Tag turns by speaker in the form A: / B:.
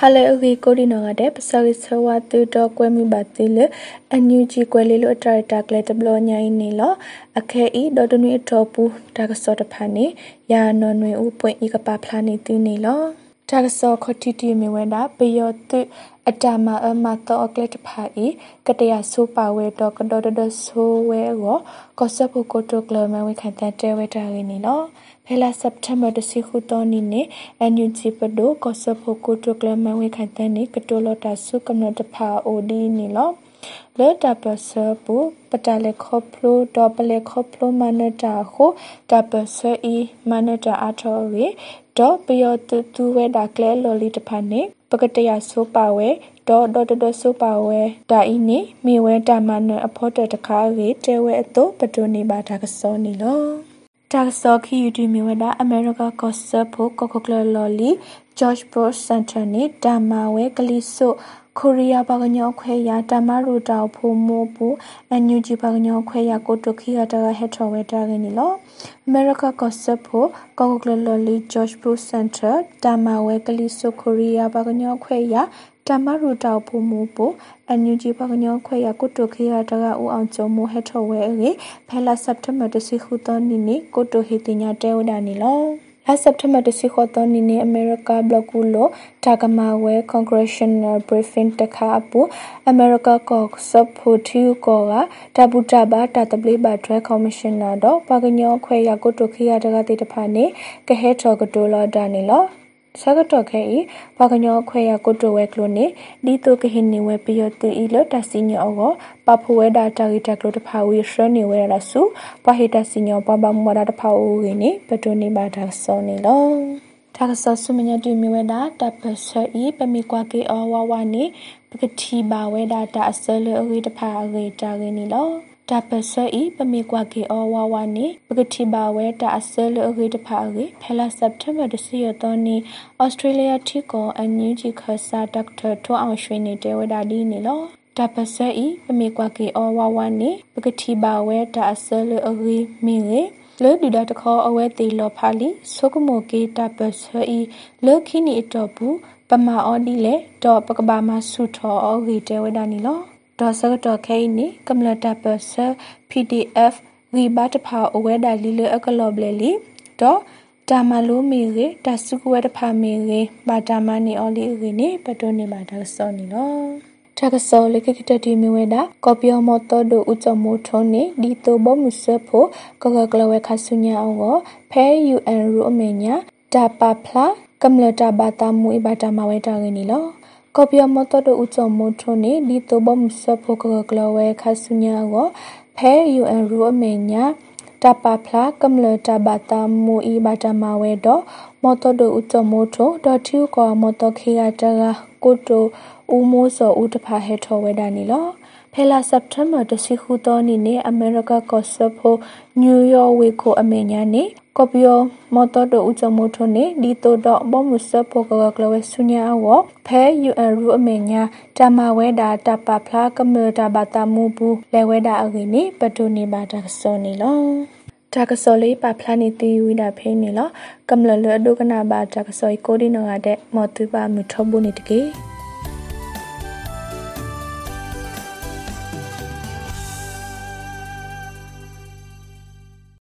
A: ဟာလေအဂီကိုဒီနောကတဲ့ပစောရိဆဝတူတော့ကွဲမိပါတိလေအန်ယူဂျီကွဲလေးလို့အတရတာကလေးတဘလညာင်းနေလောအခဲဤဒေါ်တနွေအထောပူတာကစောတဖာနေရာနော်နွေဦးပွင့်ဤကပါဖလာနေတီနေလော တာကစောခတိတီမီဝဲတာပယောတုအတမအမတောအကလက်တဖာဤကတရဆိုပါဝဲတော့ကတော်တော်ဆိုဝဲကိုကောဆပ်ဖို့ကိုတိုကလမဝဲခံတဲ့တဲဝဲတာရင်းနေလောဖဲလာစက်တမ်ဘာတစီခုတော်နီနေအန်ယူဂျီပဒိုကောဆပ်ဖို့ကိုတိုကလမဝဲခံတဲ့နေကတိုလတာဆုကမ္နတဖာအိုဒီနေလော လေတပစပူပတလေခပလိုဒပလေခပလိုမနတာခုတပစအီမနတာအထောရီဒေါပယောတူတူဝဲဒါကလဲလော်လီတဖာနေပကတရဆိုပါဝဲဒေါ်ဒေါ်တဆိုပါဝဲဒါအီနေမိဝဲတာမနအဖို့တတခါရေတဲဝဲအတော့ပတိုနေပါတာကစောနေလောတာဆောခီယူတီမီဝဒါအမေရိကကော့ဆပ်ဖို့ကိုကိုကလလော်လီဂျော့ချ်ဘရိုစန်တာနေဒါမာဝဲကလီဆို ကိုရီးယားဘာကညောခွဲရတမရူတောက်ဖို့မို့ဘူးအန်ယူဂျီဘာကညောခွဲရကိုတိုခီရတာဟက်ထော်ဝဲတာကနေလောအမေရိကကော့ဆပ်ဖို့ကောကိုကလလော်လီဂျော့ချ်ဘရိုစန်တာဒါမာဝဲကလီဆိုကိုရီးယားဘာကညောခွဲရတမရူတောက်ဖို့မို့ဘူးအန်ယူဂျီဘာကညောခွဲရကိုတိုခီရတာကဦးအောင်ကျုံမို့ဟက်ထော်ဝဲအေဖဲလာစက်တဘာတစီခုတော်နီနီကိုတိုဟီတင်ညာတဲဝဒါနီလော အစက်တမတစီခေါ်တော်နီနေအမေရိကဘလော့ကူလိုတာကမာဝဲ congressional briefing တခါအပူအမေရိကကောဆပ်ဖို့ထီကောကတပူတဘာတတပလေးပါထွဲ commissioner တော့ပါကညောခွဲရကိုတိုခိရတကတိတဖာနေကဟဲထော်ကတိုလာဒါနေလော ဆာကတော့ခဲဤဘာကညောခွဲရကိုတိုဝဲကလိုနေဒီတိုကဟင်းနေဝဲပြရတူဤလတစီညောကိုပဖဝဲဒါတာဂီတကလိုတဖာဝီရှနေဝဲလာစုပဟိတစီညောပပမဝဒါတဖာဝူရင်းနေပတိုနေပါဒါစောနေလောတာကဆောဆုမညတူမီဝဲတာတပဆာဤပမီကွာကေအောဝဝနေပကတိပါဝဲတာတာအစလအဝေတဖာအဝေတာရင်းနေလော တာပဆဤပမေကွာကေအောဝဝနေပကတိပါဝဲတာအစလအဂေတဖာအေဖဲလာစက်တမ်ဘာတစီရတောနီဩစတြေးလျတီကိုအန်ယူဂျီခဆာဒေါက်တာထွန်းအောင်ရွှေနေတဲ့ဝဒါဒီနေလောတာပဆဤပမေကွာကေအောဝဝနေပကတိပါဝဲတာအစလအဂေမင်းလေလေဒီဒတ်ခေါ်အဝဲတီလောဖာလီဆုကမိုကေတာပဆဤလေခိနီအတော့ဘူးပမာအော်ဒီလေတော့ပကဘာမဆုထောအော်ဂီတဲဝဒါနီလော ဒေါ်စကတော့ခဲနီကမ္လတာပစ PDF ဝီဘတ်ဖာအဝဲဒါလီလအကလော့ဘလေလီဒေါ်တာမလိုမီရေတဆုကဝဲတဖာမီရေဘာတာမနီအော်လီရေနေပတိုနေပါဒါစောနီနော်တကစောလေကကတတီမီဝဲတာကော်ပီယမတော်ဒိုဥချမိုထုံးနေဒီတိုဘမှုဆဖို့ကကကလဝဲခဆုညာအောင်ဖဲ UN ရူအမေညာတာပါဖလာကမ္လတာဘာတာမူအဘတာမဝဲတာရင်းနီလော ကော်ပီယမတော်ဒိုဥချမိုထုံးနေဒီတိုဘမှုဆဖို့ကကကလဝဲခဆုညာအောင်ဖဲ UN ရူအမေညာတပဖလာကမ္လတဘတာမူဤဘတာမဝဲတော့မော်တော်တို့ဥတမိုးထိုဒေါ်ထူကောမော်တော်ခေရတကကိုတိုဦးမိုးစောဦးတဖာဟဲထော်ဝဲတာနီလော ဖဲလာစက်တမ်ဘာတစီခုတော်နီနေအမေရိကကော့ဆပ်ဖို့နယူးယောက်ဝေကိုအမေညာနေကော်ပီယိုမော်တော်တို့ဥကြမိုးထုံနေဒီတိုတော့ဘောမှုဆပ်ဖို့ကကလဝဲဆုညာအဝဖဲ UN ရူအမေညာတမဝဲတာတပဖလာကမ္လတာဘာတာမူဘူးလဲဝဲတာအကိနေပတူနေပါတာစောနေလောတာကစောလေးပါဖလာနေတီဝိဒါဖိနေလောကမ္လလဒုကနာဘာတာကစောကိုဒီနောရတဲ့မော်တူပါမထဘူးနေတကေ